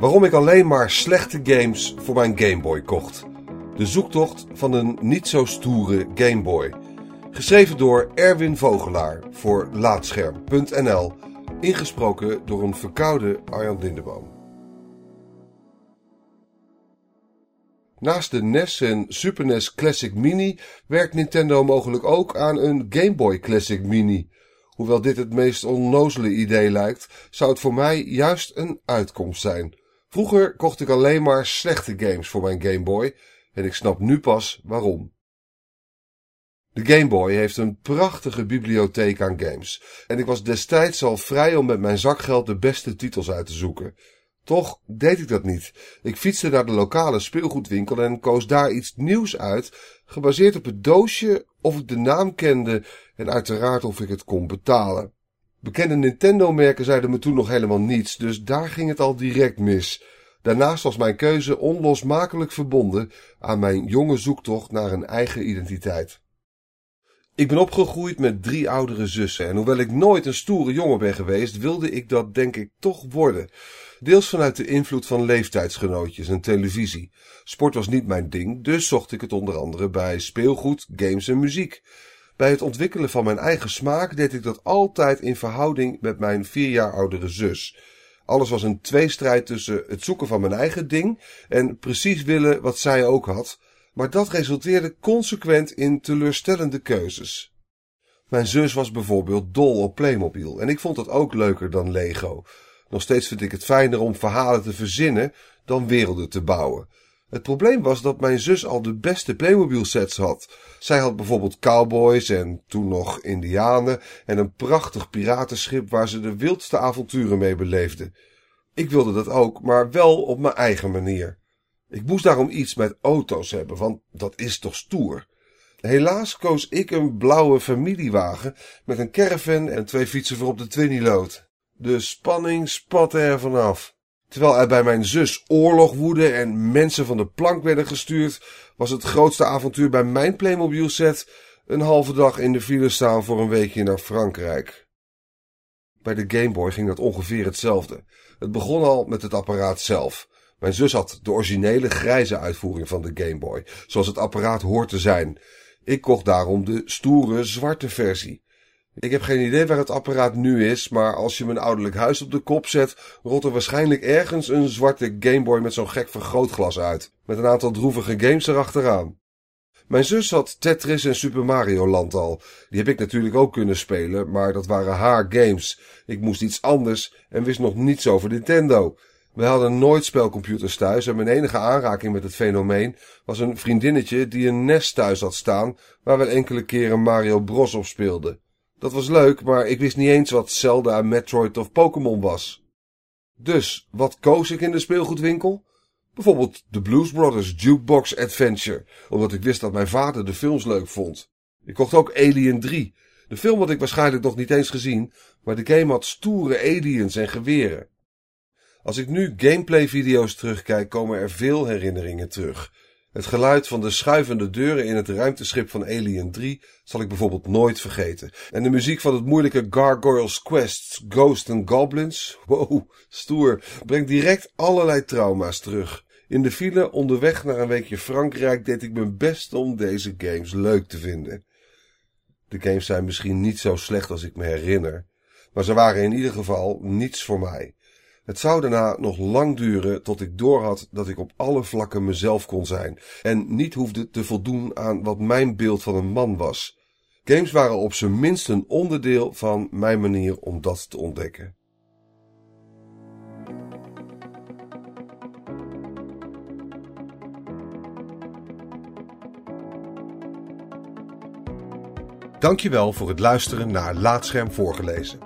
Waarom ik alleen maar slechte games voor mijn Game Boy kocht. De zoektocht van een niet zo stoere Game Boy. Geschreven door Erwin Vogelaar voor Laatscherm.nl. Ingesproken door een verkoude Arjan Lindeboom. Naast de NES en Super NES Classic Mini werkt Nintendo mogelijk ook aan een Game Boy Classic Mini. Hoewel dit het meest onnozele idee lijkt, zou het voor mij juist een uitkomst zijn. Vroeger kocht ik alleen maar slechte games voor mijn Game Boy en ik snap nu pas waarom. De Game Boy heeft een prachtige bibliotheek aan games en ik was destijds al vrij om met mijn zakgeld de beste titels uit te zoeken. Toch deed ik dat niet. Ik fietste naar de lokale speelgoedwinkel en koos daar iets nieuws uit, gebaseerd op het doosje, of ik de naam kende en uiteraard of ik het kon betalen. Bekende Nintendo-merken zeiden me toen nog helemaal niets, dus daar ging het al direct mis. Daarnaast was mijn keuze onlosmakelijk verbonden aan mijn jonge zoektocht naar een eigen identiteit. Ik ben opgegroeid met drie oudere zussen en hoewel ik nooit een stoere jongen ben geweest, wilde ik dat denk ik toch worden. Deels vanuit de invloed van leeftijdsgenootjes en televisie. Sport was niet mijn ding, dus zocht ik het onder andere bij speelgoed, games en muziek. Bij het ontwikkelen van mijn eigen smaak deed ik dat altijd in verhouding met mijn vier jaar oudere zus. Alles was een tweestrijd tussen het zoeken van mijn eigen ding en precies willen wat zij ook had, maar dat resulteerde consequent in teleurstellende keuzes. Mijn zus was bijvoorbeeld dol op Playmobil en ik vond dat ook leuker dan Lego. Nog steeds vind ik het fijner om verhalen te verzinnen dan werelden te bouwen. Het probleem was dat mijn zus al de beste Playmobil sets had. Zij had bijvoorbeeld cowboys en toen nog indianen en een prachtig piratenschip waar ze de wildste avonturen mee beleefde. Ik wilde dat ook, maar wel op mijn eigen manier. Ik moest daarom iets met auto's hebben, want dat is toch stoer. Helaas koos ik een blauwe familiewagen met een caravan en twee fietsen voor op de Twinnyload. De spanning spatte er vanaf. Terwijl er bij mijn zus oorlog woedde en mensen van de plank werden gestuurd, was het grootste avontuur bij mijn Playmobil set een halve dag in de file staan voor een weekje naar Frankrijk. Bij de Game Boy ging dat ongeveer hetzelfde. Het begon al met het apparaat zelf. Mijn zus had de originele grijze uitvoering van de Game Boy, zoals het apparaat hoort te zijn. Ik kocht daarom de stoere zwarte versie. Ik heb geen idee waar het apparaat nu is, maar als je mijn ouderlijk huis op de kop zet, rolt er waarschijnlijk ergens een zwarte Gameboy met zo'n gek vergrootglas uit, met een aantal droevige games erachteraan. Mijn zus had Tetris en Super Mario Land al. Die heb ik natuurlijk ook kunnen spelen, maar dat waren haar games. Ik moest iets anders en wist nog niets over Nintendo. We hadden nooit spelcomputers thuis en mijn enige aanraking met het fenomeen was een vriendinnetje die een NES thuis had staan waar we enkele keren Mario Bros op speelden. Dat was leuk, maar ik wist niet eens wat Zelda, Metroid of Pokémon was. Dus, wat koos ik in de speelgoedwinkel? Bijvoorbeeld de Blues Brothers Jukebox Adventure, omdat ik wist dat mijn vader de films leuk vond. Ik kocht ook Alien 3. De film had ik waarschijnlijk nog niet eens gezien, maar de game had stoere aliens en geweren. Als ik nu gameplay-video's terugkijk, komen er veel herinneringen terug. Het geluid van de schuivende deuren in het ruimteschip van Alien 3 zal ik bijvoorbeeld nooit vergeten. En de muziek van het moeilijke Gargoyles Quest, Ghost and Goblins, wow, stoer, brengt direct allerlei trauma's terug. In de file onderweg naar een weekje Frankrijk deed ik mijn best om deze games leuk te vinden. De games zijn misschien niet zo slecht als ik me herinner, maar ze waren in ieder geval niets voor mij. Het zou daarna nog lang duren tot ik doorhad dat ik op alle vlakken mezelf kon zijn en niet hoefde te voldoen aan wat mijn beeld van een man was. Games waren op zijn minst een onderdeel van mijn manier om dat te ontdekken. Dankjewel voor het luisteren naar Laatscherm voorgelezen.